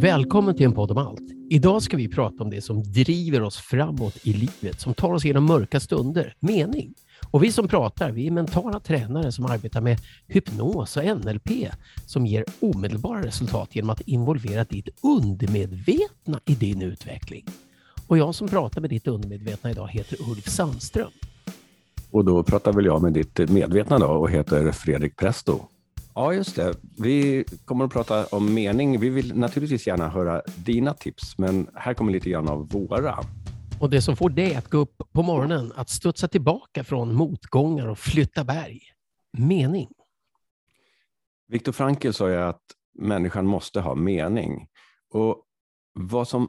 Välkommen till en podd om allt. Idag ska vi prata om det som driver oss framåt i livet, som tar oss genom mörka stunder, mening. Och vi som pratar, vi är mentala tränare som arbetar med hypnos och NLP som ger omedelbara resultat genom att involvera ditt undermedvetna i din utveckling. Och jag som pratar med ditt undermedvetna idag heter Ulf Sandström. Och då pratar väl jag med ditt medvetna då och heter Fredrik Presto. Ja, just det. Vi kommer att prata om mening. Vi vill naturligtvis gärna höra dina tips, men här kommer lite grann av våra. Och det som får dig att gå upp på morgonen, att studsa tillbaka från motgångar och flytta berg. Mening. Viktor Frankl sa ju att människan måste ha mening. Och vad som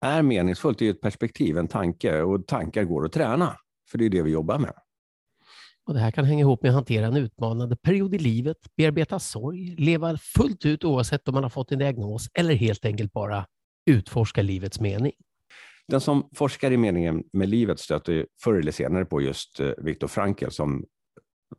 är meningsfullt är ett perspektiv, en tanke. Och tankar går att träna, för det är det vi jobbar med. Och det här kan hänga ihop med att hantera en utmanande period i livet, bearbeta sorg, leva fullt ut oavsett om man har fått en diagnos eller helt enkelt bara utforska livets mening. Den som forskar i meningen med livet stöter förr eller senare på just eh, Viktor Frankl som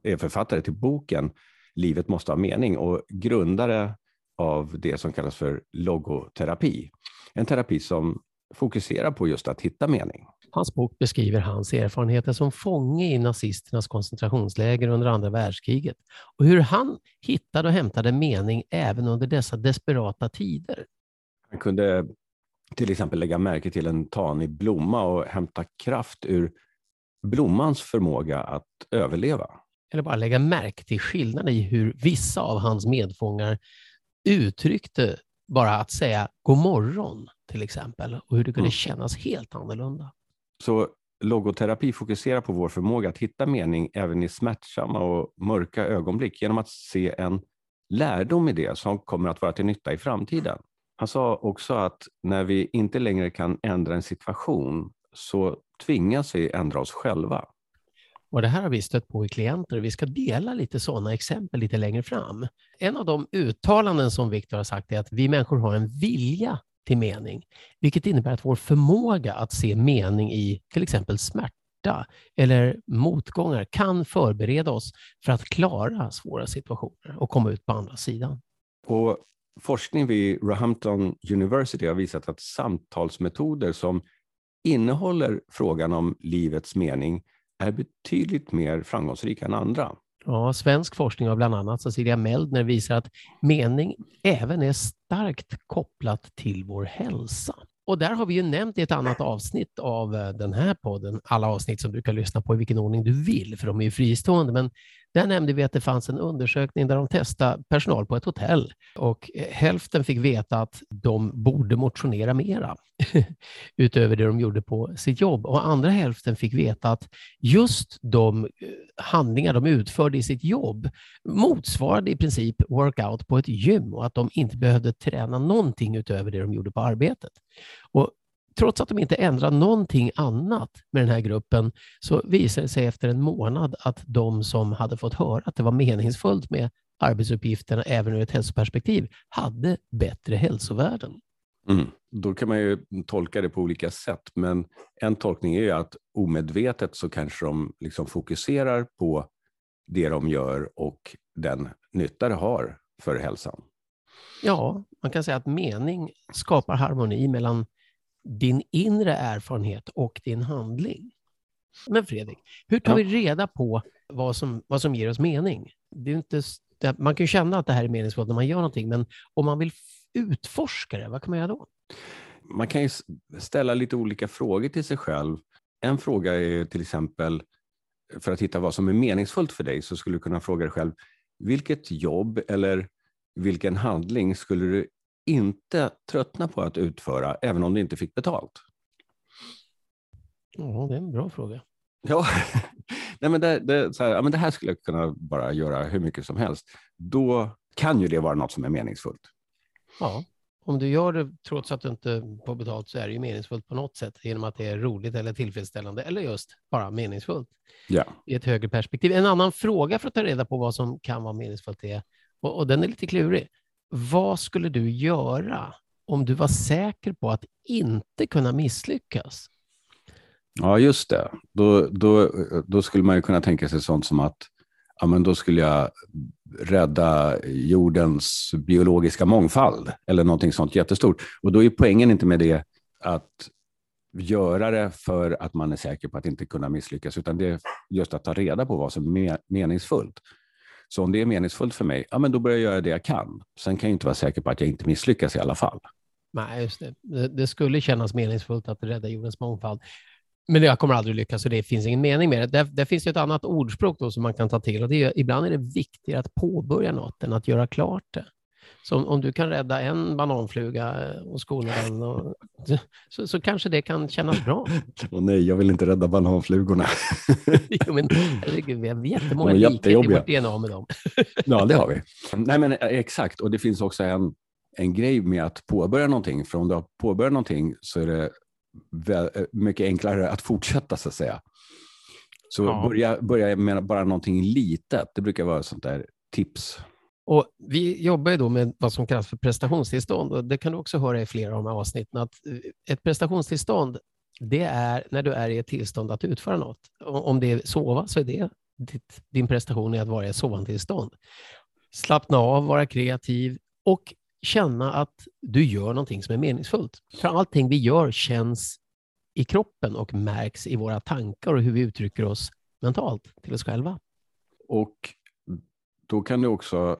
är författare till boken Livet måste ha mening och grundare av det som kallas för logoterapi. En terapi som fokuserar på just att hitta mening. Hans bok beskriver hans erfarenheter som fånge i nazisternas koncentrationsläger under andra världskriget och hur han hittade och hämtade mening även under dessa desperata tider. Han kunde till exempel lägga märke till en tanig blomma och hämta kraft ur blommans förmåga att överleva. Eller bara lägga märke till skillnaden i hur vissa av hans medfångar uttryckte bara att säga god morgon till exempel och hur det kunde mm. kännas helt annorlunda. Så logoterapi fokuserar på vår förmåga att hitta mening även i smärtsamma och mörka ögonblick genom att se en lärdom i det som kommer att vara till nytta i framtiden. Han sa också att när vi inte längre kan ändra en situation så tvingas vi ändra oss själva. Och Det här har vi stött på i klienter och vi ska dela lite sådana exempel lite längre fram. En av de uttalanden som Viktor har sagt är att vi människor har en vilja till mening, vilket innebär att vår förmåga att se mening i till exempel smärta eller motgångar kan förbereda oss för att klara svåra situationer och komma ut på andra sidan. Och forskning vid Roehampton University har visat att samtalsmetoder som innehåller frågan om livets mening är betydligt mer framgångsrika än andra. Ja, svensk forskning av bland annat Cecilia Meldner visar att mening även är starkt kopplat till vår hälsa. Och där har vi ju nämnt i ett annat avsnitt av eh, den här podden, alla avsnitt som du kan lyssna på i vilken ordning du vill, för de är ju fristående, men där nämnde vi att det fanns en undersökning där de testade personal på ett hotell och eh, hälften fick veta att de borde motionera mera utöver det de gjorde på sitt jobb och andra hälften fick veta att just de eh, handlingar de utförde i sitt jobb motsvarade i princip workout på ett gym och att de inte behövde träna någonting utöver det de gjorde på arbetet. Och trots att de inte ändrar någonting annat med den här gruppen så visade det sig efter en månad att de som hade fått höra att det var meningsfullt med arbetsuppgifterna även ur ett hälsoperspektiv hade bättre hälsovärden. Mm. Då kan man ju tolka det på olika sätt, men en tolkning är ju att omedvetet så kanske de liksom fokuserar på det de gör och den nytta det har för hälsan. Ja, man kan säga att mening skapar harmoni mellan din inre erfarenhet och din handling. Men Fredrik, hur tar vi reda på vad som, vad som ger oss mening? Det är inte, man kan ju känna att det här är meningsfullt när man gör någonting, men om man vill utforska det, vad kan man göra då? Man kan ju ställa lite olika frågor till sig själv. En fråga är till exempel, för att hitta vad som är meningsfullt för dig, så skulle du kunna fråga dig själv, vilket jobb eller vilken handling skulle du inte tröttna på att utföra, även om du inte fick betalt? Ja, det är en bra fråga. Ja, Nej, men det, det, så här, ja, men det här skulle jag kunna bara göra hur mycket som helst. Då kan ju det vara något som är meningsfullt. Ja, om du gör det trots att du inte får betalt så är det ju meningsfullt på något sätt genom att det är roligt eller tillfredsställande eller just bara meningsfullt ja. i ett högre perspektiv. En annan fråga för att ta reda på vad som kan vara meningsfullt är, och, och den är lite klurig, vad skulle du göra om du var säker på att inte kunna misslyckas? Ja, just det. Då, då, då skulle man ju kunna tänka sig sånt som att ja, men då skulle jag rädda jordens biologiska mångfald eller någonting sånt jättestort. Och då är poängen inte med det att göra det för att man är säker på att inte kunna misslyckas, utan det är just att ta reda på vad som är meningsfullt. Så om det är meningsfullt för mig, ja, men då börjar jag göra det jag kan. Sen kan jag inte vara säker på att jag inte misslyckas i alla fall. Nej, just det. Det skulle kännas meningsfullt att rädda jordens mångfald. Men jag kommer aldrig lyckas så det finns ingen mening med det. Där, där finns ett annat ordspråk då som man kan ta till och det är ibland är det viktigare att påbörja något än att göra klart det. Så om, om du kan rädda en bananfluga och skona den, och, så, så kanske det kan kännas bra. Åh nej, jag vill inte rädda bananflugorna. jo, men herregud, vi har jättemånga likheter i vårt DNA med dem. ja, det har vi. Nej, men exakt, och det finns också en, en grej med att påbörja någonting, för om du har påbörjat någonting så är det mycket enklare att fortsätta så att säga. Så ja. börja, börja med bara någonting litet, det brukar vara ett sånt där tips. Och vi jobbar ju då med vad som kallas för prestationstillstånd och det kan du också höra i flera av de här avsnitten att eh, ett prestationstillstånd det är när du är i ett tillstånd att utföra något. Om det är sova så är det ditt, din prestation är att vara i ett sovandetillstånd. Slappna av, vara kreativ och känna att du gör någonting som är meningsfullt. För allting vi gör känns i kroppen och märks i våra tankar och hur vi uttrycker oss mentalt till oss själva. Och då kan du också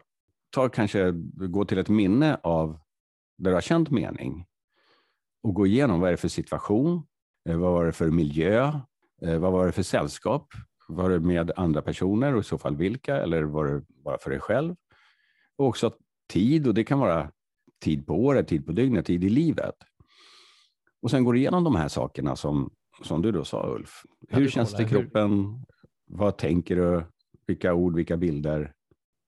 ta kanske gå till ett minne av där du har känt mening och gå igenom vad är det för situation, eh, vad var det för miljö, eh, vad var det för sällskap, var det med andra personer och i så fall vilka, eller var det bara för dig själv? Och också tid, och det kan vara tid på året, tid på dygnet, tid i livet. Och sen går du igenom de här sakerna som, som du då sa Ulf. Hur känns det i kroppen? Vad tänker du? Vilka ord, vilka bilder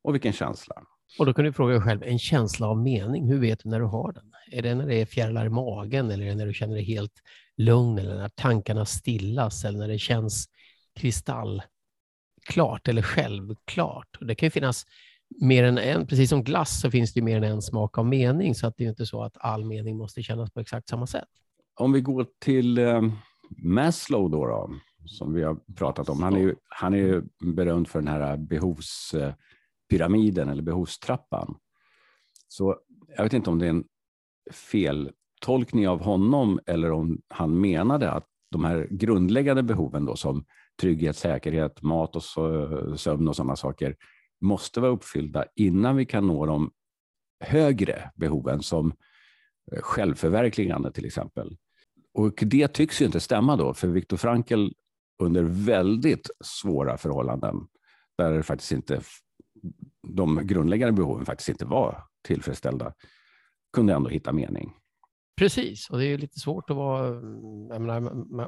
och vilken känsla? Och då kan du fråga dig själv, en känsla av mening, hur vet du när du har den? Är det när det är fjärilar i magen eller är det när du känner dig helt lugn eller när tankarna stillas eller när det känns kristallklart eller självklart? Och det kan ju finnas mer än en, precis som glass så finns det mer än en smak av mening, så att det är inte så att all mening måste kännas på exakt samma sätt. Om vi går till eh, Maslow då, då, som vi har pratat om. Han är ju, han är ju berömd för den här behovs... Eh, pyramiden eller behovstrappan. Så jag vet inte om det är en feltolkning av honom eller om han menade att de här grundläggande behoven då som trygghet, säkerhet, mat och sömn och sådana saker måste vara uppfyllda innan vi kan nå de högre behoven som självförverkligande till exempel. Och det tycks ju inte stämma då, för Viktor Frankl under väldigt svåra förhållanden, där det faktiskt inte de grundläggande behoven faktiskt inte var tillfredsställda, kunde ändå hitta mening. Precis, och det är lite svårt att vara... Menar,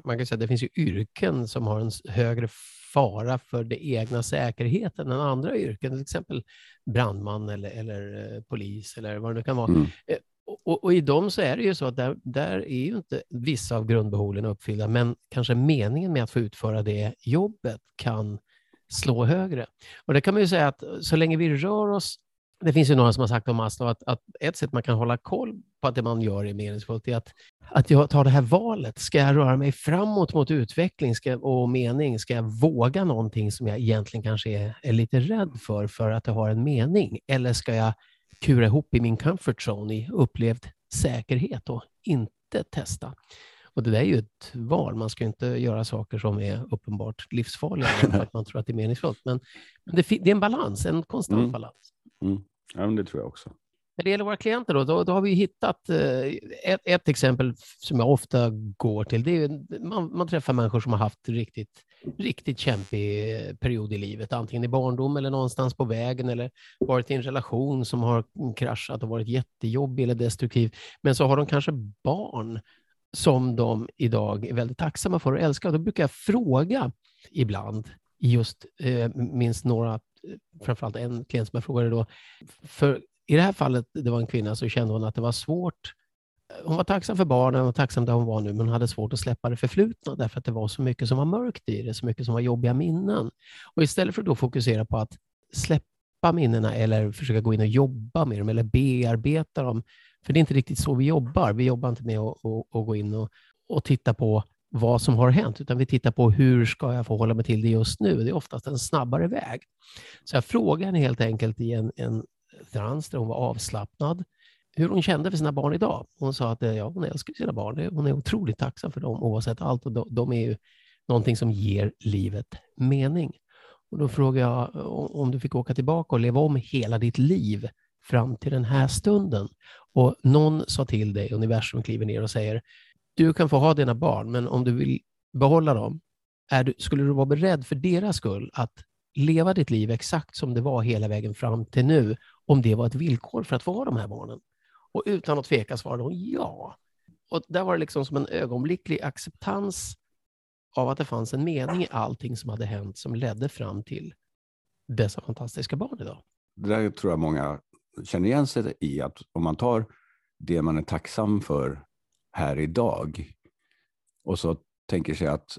man kan säga att det finns ju yrken som har en högre fara för den egna säkerheten än andra yrken, till exempel brandman eller, eller eh, polis eller vad det nu kan vara. Mm. Eh, och, och, i dem så är det ju så att där, där är ju inte vissa av grundbehoven uppfyllda, men kanske meningen med att få utföra det jobbet kan slå högre. Och det kan man ju säga att eh, så länge vi rör oss det finns ju några som har sagt om Maslow att, att ett sätt man kan hålla koll på att det man gör är meningsfullt är att, att jag tar det här valet. Ska jag röra mig framåt mot utveckling ska, och mening? Ska jag våga någonting som jag egentligen kanske är, är lite rädd för, för att det har en mening? Eller ska jag kura ihop i min comfort zone i upplevd säkerhet och inte testa? Och det där är ju ett val. Man ska inte göra saker som är uppenbart livsfarliga för att man tror att det är meningsfullt. Men, men det, det, är en balans, en konstant mm. balans. Mm. Ja, men det tror jag också. När det gäller våra klienter då, då, då har vi hittat eh, ett, ett, exempel som jag ofta går till. Det är man, man träffar människor som har haft riktigt, riktigt kämpig period i livet, antingen i barndom eller någonstans på vägen eller varit i en relation som har kraschat och varit jättejobbig eller destruktiv. Men så har de kanske barn som de idag är väldigt tacksamma för och älskar. Då brukar jag fråga ibland, just eh, minst några eh, framförallt en klient som jag frågade då. För i det här fallet, det var en kvinna, så kände hon att det var svårt. Hon var tacksam för barnen och tacksam där hon var nu, men hon hade svårt att släppa det förflutna därför att det var så mycket som var mörkt i det, så mycket som var jobbiga minnen. Och istället för att då fokusera på att släppa minnena eller försöka gå in och jobba med dem eller bearbeta dem, för det är inte riktigt så vi jobbar. Vi jobbar inte med att, att, att gå in och, och titta på vad som har hänt, utan vi tittar på hur ska jag förhålla mig till det just nu. Det är oftast en snabbare väg. Så jag frågade henne helt enkelt i en, en trans där hon var avslappnad, hur hon kände för sina barn idag. Hon sa att ja, hon älskar sina barn. Hon är otroligt tacksam för dem oavsett allt. Och de, de är ju någonting som ger livet mening. Och då frågade jag om du fick åka tillbaka och leva om hela ditt liv fram till den här stunden. Och någon sa till dig, universum kliver ner och säger, du kan få ha dina barn, men om du vill behålla dem, du, skulle du vara beredd för deras skull att leva ditt liv exakt som det var hela vägen fram till nu, om det var ett villkor för att få ha de här barnen? Och utan att tveka svarade hon ja. Och där var det liksom som en ögonblicklig acceptans av att det fanns en mening i allting som hade hänt som ledde fram till dessa fantastiska barn idag. Det där tror jag många känner igen sig i, att om man tar det man är tacksam för här idag och så tänker sig att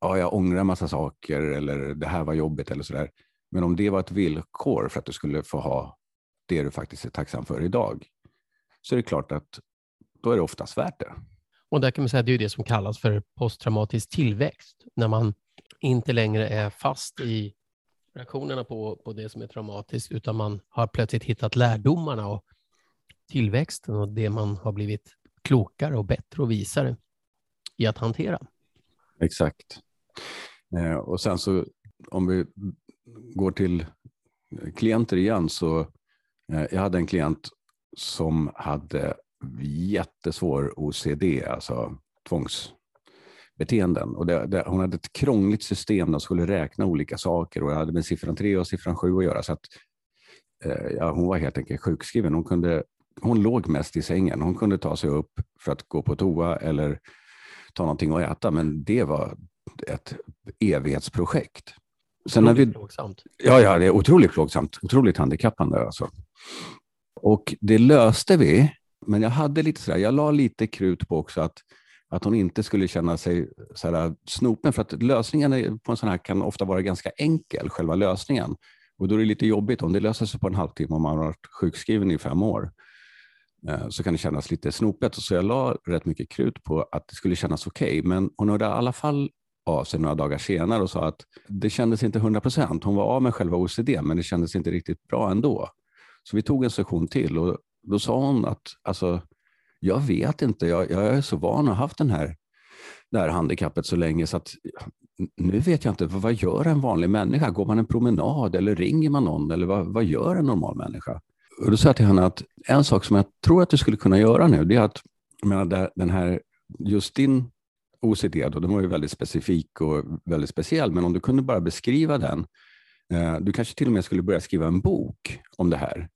ja, jag ångrar en massa saker eller det här var jobbigt eller sådär. Men om det var ett villkor för att du skulle få ha det du faktiskt är tacksam för idag, så är det klart att då är det oftast värt det. Och där kan man säga att det är det som kallas för posttraumatisk tillväxt, när man inte längre är fast i reaktionerna på, på det som är traumatiskt, utan man har plötsligt hittat lärdomarna och tillväxten och det man har blivit klokare och bättre och visare i att hantera. Exakt. Eh, och sen så om vi går till klienter igen så eh, jag hade en klient som hade jättesvår OCD, alltså tvångsbeteenden. Och det, det, hon hade ett krångligt system där skulle räkna olika saker och jag hade med siffran 3 och siffran 7 att göra. Så att, eh, ja, hon var helt enkelt sjukskriven. Hon, kunde, hon låg mest i sängen. Hon kunde ta sig upp för att gå på toa eller ta någonting att äta, men det var ett evighetsprojekt. Sen otroligt vi, plågsamt. Ja, ja, det är otroligt plågsamt. Otroligt handikappande. Alltså. Och det löste vi, men jag hade lite sådär, jag la lite krut på också att, att hon inte skulle känna sig sådär snopen, för att lösningen på en sån här kan ofta vara ganska enkel, själva lösningen. Och då är det lite jobbigt om det löser sig på en halvtimme om man har varit sjukskriven i fem år. Eh, så kan det kännas lite snopet. Så jag la rätt mycket krut på att det skulle kännas okej. Okay. Men hon hörde i alla fall av sig några dagar senare och sa att det kändes inte 100 procent. Hon var av med själva OCD, men det kändes inte riktigt bra ändå. Så vi tog en session till och då sa hon att alltså, jag vet inte, jag, jag är så van att ha haft den här, det här handikappet så länge så att nu vet jag inte, vad gör en vanlig människa? Går man en promenad eller ringer man någon eller vad, vad gör en normal människa? Och då sa jag till henne att en sak som jag tror att du skulle kunna göra nu, det är att jag menar, den här, just din OCD, då, den var ju väldigt specifik och väldigt speciell, men om du kunde bara beskriva den, eh, du kanske till och med skulle börja skriva en bok om det här.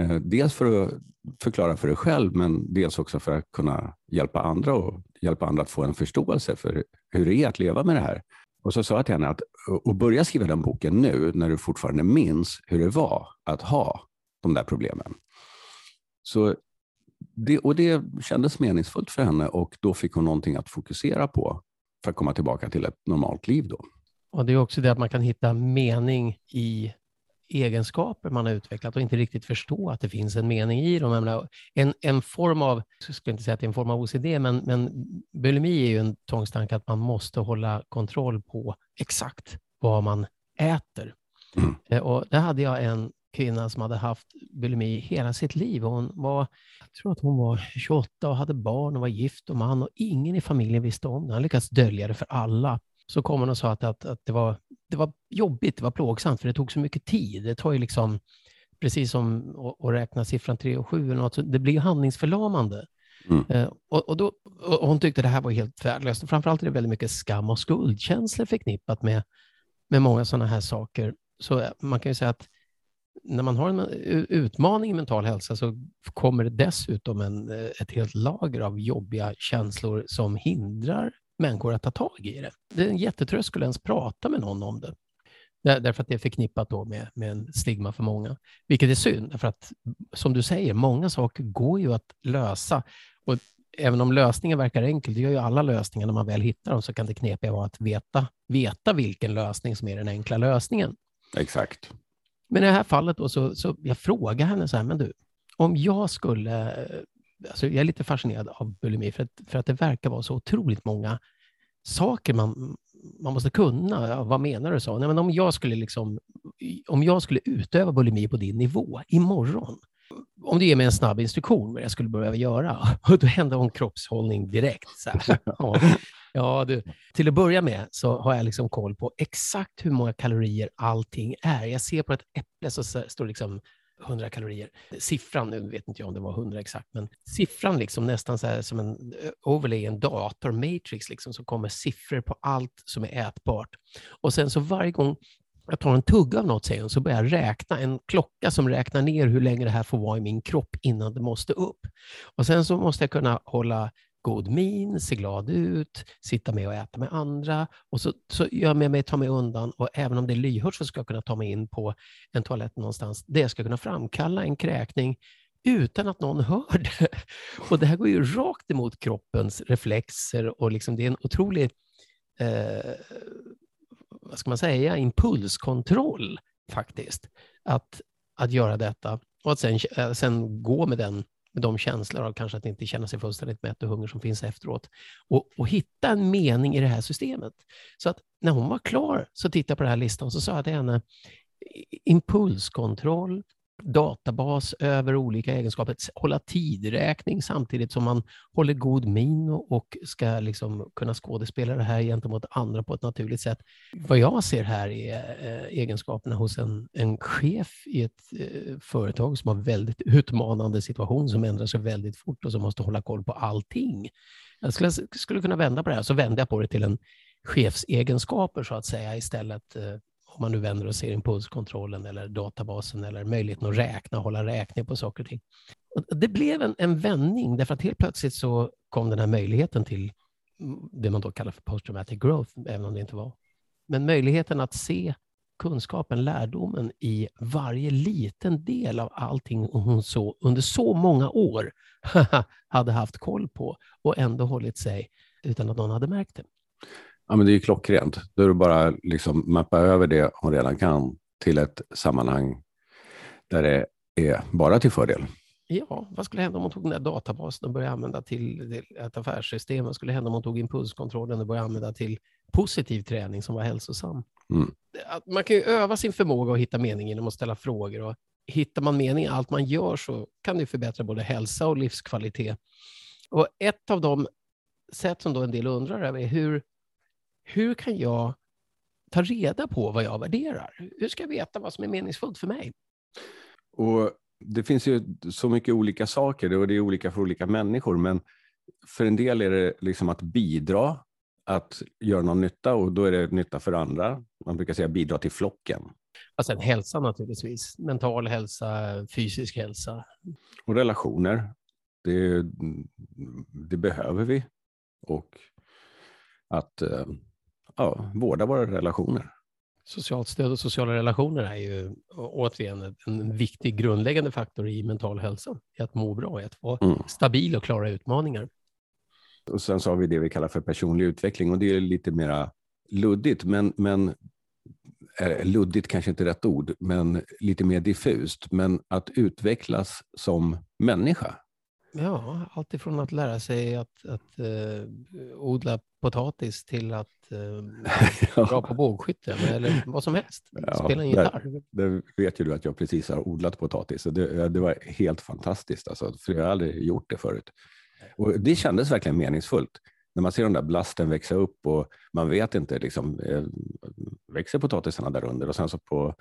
Eh, dels för att förklara för dig själv, men dels också för att kunna hjälpa andra och hjälpa andra att få en förståelse för hur det är att leva med det här. Och så sa jag till henne att och börja skriva den boken nu, när du fortfarande minns hur det var att ha de där problemen. Så det, och det kändes meningsfullt för henne och då fick hon någonting att fokusera på för att komma tillbaka till ett normalt liv. Då. Och Det är också det att man kan hitta mening i egenskaper man har utvecklat och inte riktigt förstå att det finns en mening i dem. Menar, en, en form av, jag skulle inte säga att det är en form av OCD, men, men bulimi är ju en tvångstanke att man måste hålla kontroll på exakt vad man äter. Mm. Eh, och där hade jag en kvinna som hade haft bulimi hela sitt liv. Hon var, jag tror att hon var 28 och hade barn och var gift och man och ingen i familjen visste om det. Han lyckades dölja det för alla. Så kom hon och sa att, att, att det, var, det var jobbigt, det var plågsamt, för det tog så mycket tid. Det tar ju liksom, precis som att räkna siffran 3 och 7 eller något, så det blir handlingsförlamande. Mm. Eh, och, och, då, och hon tyckte det här var helt värdelöst. Framförallt är det väldigt mycket skam och skuldkänslor förknippat med, med många sådana här saker. Så man kan ju säga att när man har en utmaning i mental hälsa så kommer det dessutom en, ett helt lager av jobbiga känslor som hindrar människor att ta tag i det. Det är en jättetröskel att ens prata med någon om det. Därför att det är förknippat då med, med en stigma för många. Vilket är synd, därför att som du säger, många saker går ju att lösa. Och även om lösningen verkar enkel, det gör ju alla lösningar när man väl hittar dem, så kan det knepiga vara att veta, veta vilken lösning som är den enkla lösningen. Exakt. Men i det här fallet då, så, så jag frågar henne så här, men du, om jag skulle, alltså jag är lite fascinerad av bulimi för att, för att det verkar vara så otroligt många saker man, man måste kunna. Ja, vad menar du? så? Nej, men om, jag skulle liksom, om jag skulle utöva bulimi på din nivå imorgon, om du ger mig en snabb instruktion vad jag skulle behöva göra, och då händer hon kroppshållning direkt. Så här. Ja, ja, du. Till att börja med så har jag liksom koll på exakt hur många kalorier allting är. Jag ser på ett äpple så står det liksom 100 kalorier. Siffran, nu vet inte jag om det var 100 exakt, men siffran liksom nästan så som en eh, overlay, en dator, matrix, liksom, så kommer siffror på allt som är ätbart. Och sen så varje gång jag tar en tugga av något, säger hon, så börjar jag räkna, en klocka som räknar ner hur länge det här får vara i min kropp innan det måste upp. Och sen så måste jag kunna hålla god min, se glad ut, sitta med och äta med andra. Och så, så gör jag med mig, tar mig undan och även om det är lyhört så ska jag kunna ta mig in på en toalett någonstans där jag ska kunna framkalla en kräkning utan att någon hör det. Och det här går ju rakt emot kroppens reflexer och liksom det är en otrolig eh, vad ska man säga, impulskontroll faktiskt, att, att göra detta och att sen, eh, sen gå med, den, med de känslor av kanske att inte känna sig fullständigt mätt och hunger som finns efteråt och, och hitta en mening i det här systemet. Så att när hon var klar så tittade jag på den här listan och så sa jag till henne impulskontroll, databas över olika egenskaper, hålla tidräkning samtidigt som man håller god min och ska liksom kunna skådespela det här gentemot andra på ett naturligt sätt. Vad jag ser här är eh, egenskaperna hos en, en chef i ett eh, företag som har väldigt utmanande situation, som ändrar sig väldigt fort och som måste hålla koll på allting. Jag skulle, skulle kunna vända på det här, så vänder jag på det till en chefsegenskaper så att säga istället eh, om man nu vänder och ser impulskontrollen eller databasen eller möjligheten att räkna, hålla räkning på saker och ting. Och det blev en, en vändning därför att helt plötsligt så kom den här möjligheten till det man då kallar för post-traumatic growth, även om det inte var. Men möjligheten att se kunskapen, lärdomen i varje liten del av allting hon så, under så många år hade haft koll på och ändå hållit sig utan att någon hade märkt det. Ja, men det är ju klockrent. Då är det bara liksom mappa över det hon redan kan till ett sammanhang där det är bara till fördel. Ja, vad skulle hända om hon tog den där databasen och började använda till ett affärssystem? Vad skulle hända om hon tog impulskontrollen och började använda till positiv träning som var hälsosam? Mm. Man kan ju öva sin förmåga att hitta mening genom att ställa frågor. Och hittar man mening i allt man gör så kan det förbättra både hälsa och livskvalitet. Och ett av de sätt som då en del undrar över är hur hur kan jag ta reda på vad jag värderar? Hur ska jag veta vad som är meningsfullt för mig? Och det finns ju så mycket olika saker och det är olika för olika människor, men för en del är det liksom att bidra, att göra någon nytta och då är det nytta för andra. Man brukar säga bidra till flocken. Och sen hälsa naturligtvis, mental hälsa, fysisk hälsa. Och relationer, det, det behöver vi. Och att eh, ja, vårda våra relationer. Socialt stöd och sociala relationer är ju återigen en viktig grundläggande faktor i mental hälsa, i att må bra, i att vara mm. stabil och klara utmaningar. Och sen så har vi det vi kallar för personlig utveckling och det är lite mera luddigt, men, men eh, luddigt kanske inte är rätt ord, men lite mer diffust. Men att utvecklas som människa. Ja, alltifrån att lära sig att, att uh, odla potatis till att uh, bra på bågskytte eller vad som helst. Ja, Spela en gitarr. Det, vet ju du att jag precis har odlat potatis. Det, det var helt fantastiskt, alltså, för jag har aldrig gjort det förut. Och det kändes verkligen meningsfullt när man ser de där blasten växa upp och man vet inte, liksom, eh, växer potatisarna där under? Och sen så på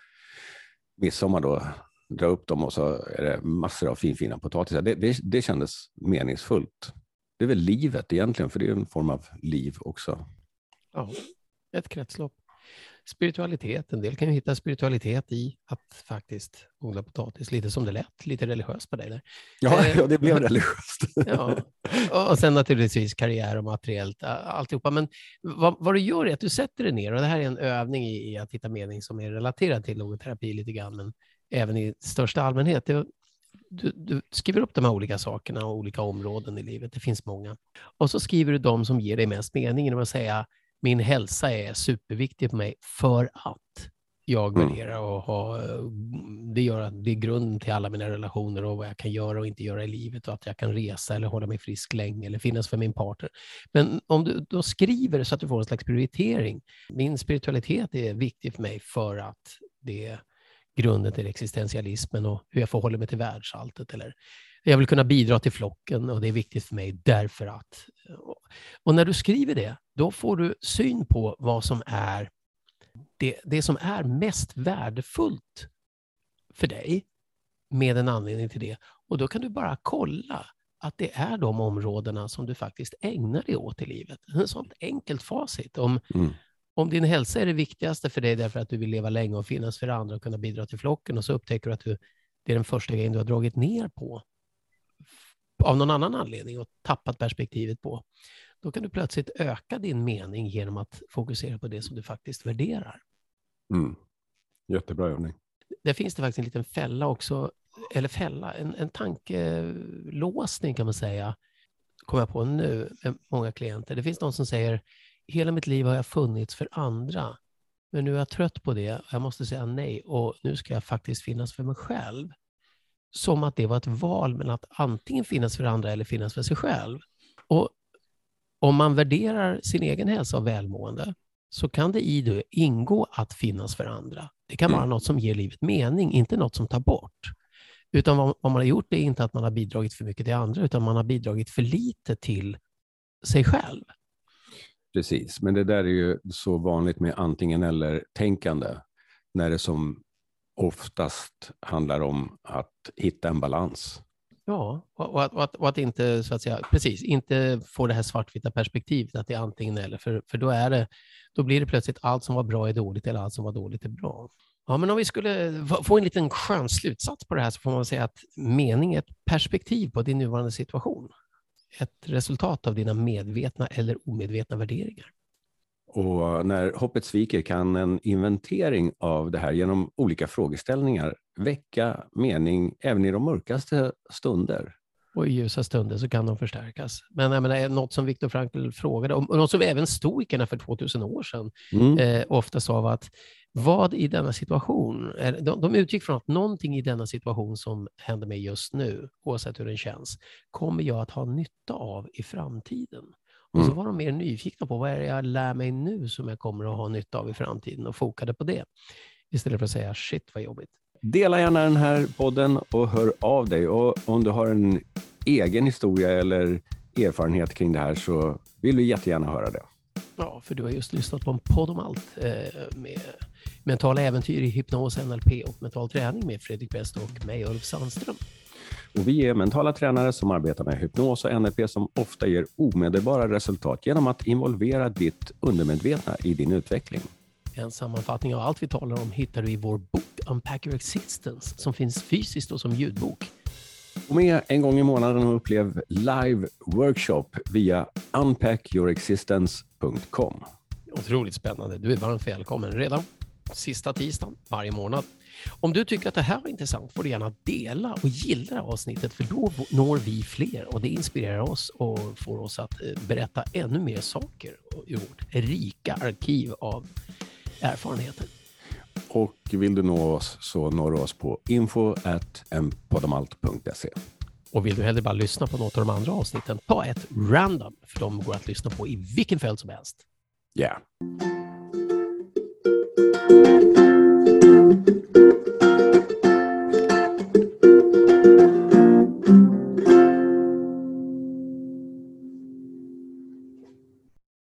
midsommar då dra upp dem och så är det massor av finfina potatisar. Det, det, det kändes meningsfullt. Det är väl livet egentligen, för det är en form av liv också. Ja, ett kretslopp. Spiritualitet, en del kan ju hitta spiritualitet i att faktiskt odla potatis, lite som det lät, lite religiöst på dig där. Ja, eh, ja det blev religiöst. ja. Och sen naturligtvis karriär och materiellt, alltihopa. Men vad, vad, du gör är att du sätter dig ner, och det här är en övning i, i att hitta mening som är relaterad till logoterapi lite grann, men även i största allmänhet. Det, du, du, skriver upp de här olika sakerna och olika områden i livet. Det finns många. Och så skriver du de som ger dig mest mening genom att säga min hälsa är superviktig för mig för att. jag mm. värderar och har, det gör att det är grunden till alla mina relationer och vad jag kan göra och inte göra i livet och att jag kan resa eller hålla mig frisk länge eller finnas för min partner. Men om du då skriver så att du får en slags prioritering. Min spiritualitet är viktig för mig för att det grunden till existentialismen och hur jag förhåller mig till världsalltet. Eller jag vill kunna bidra till flocken och det är viktigt för mig därför att. Och när du skriver det, då får du syn på vad som är det, det som är mest värdefullt för dig med en anledning till det. Och då kan du bara kolla att det är de områdena som du faktiskt ägnar dig åt i livet. Ett sånt enkelt facit. Om, mm om din hälsa är det viktigaste för dig därför att du vill leva länge och finnas för andra och kunna bidra till flocken och så upptäcker du att du, det är den första grejen du har dragit ner på av någon annan anledning och tappat perspektivet på, då kan du plötsligt öka din mening genom att fokusera på det som du faktiskt värderar. Mm. Jättebra övning. Där finns det faktiskt en liten fälla också, eller fälla, en, en tankelåsning kan man säga, kommer jag på nu med många klienter. Det finns någon som säger, hela mitt liv har jag funnits för andra, men nu är jag trött på det, jag måste säga nej och nu ska jag faktiskt finnas för mig själv. Som att det var ett val mellan att antingen finnas för andra eller finnas för sig själv. Och om man värderar sin egen hälsa och välmående så kan det i det ingå att finnas för andra. Det kan vara mm. något som ger livet mening, inte något som tar bort. Utan vad, vad man har gjort är inte att man har bidragit för mycket till andra, utan man har bidragit för lite till sig själv. Precis, men det där är ju så vanligt med antingen eller-tänkande, när det som oftast handlar om att hitta en balans. Ja, och att, och, att, och att, inte, så att säga, precis, inte få det här svartvita perspektivet, att det är antingen eller, för, för då, är det, då blir det plötsligt allt som var bra är dåligt eller allt som var dåligt är bra. Ja, men om vi skulle få en liten skön slutsats på det här så får man säga att mening är ett perspektiv på din nuvarande situation. Ett resultat av dina medvetna eller omedvetna värderingar. Och när hoppet sviker kan en inventering av det här genom olika frågeställningar väcka mening även i de mörkaste stunder. Och i ljusa stunder så kan de förstärkas. Men jag menar, något som Viktor Frankl frågade, och något som även stoikerna för 2000 år sedan mm. eh, ofta sa var att vad i denna situation, de, de utgick från att någonting i denna situation som händer mig just nu, oavsett hur den känns, kommer jag att ha nytta av i framtiden. Och så mm. var de mer nyfikna på vad är det jag lär mig nu som jag kommer att ha nytta av i framtiden och fokade på det. Istället för att säga shit vad jobbigt. Dela gärna den här podden och hör av dig. Och om du har en egen historia eller erfarenhet kring det här så vill vi jättegärärna höra det. Ja, för du har just lyssnat på en podd om allt eh, med mentala äventyr i hypnos, NLP och mental träning med Fredrik West och mig, Ulf Sandström. Och vi är mentala tränare som arbetar med hypnos och NLP som ofta ger omedelbara resultat genom att involvera ditt undermedvetna i din utveckling. En sammanfattning av allt vi talar om hittar du i vår bok Unpack Your Existence som finns fysiskt och som ljudbok. Och med en gång i månaden och upplev live workshop via unpackyourexistence.com. Otroligt spännande. Du är varmt välkommen redan sista tisdagen varje månad. Om du tycker att det här var intressant får du gärna dela och gilla avsnittet för då når vi fler och det inspirerar oss och får oss att eh, berätta ännu mer saker i vårt rika arkiv av erfarenheter. Och vill du nå oss så når du oss på info.podamalt.se. Och vill du hellre bara lyssna på något av de andra avsnitten, ta ett random, för de går att lyssna på i vilken fält som helst. Ja. Yeah.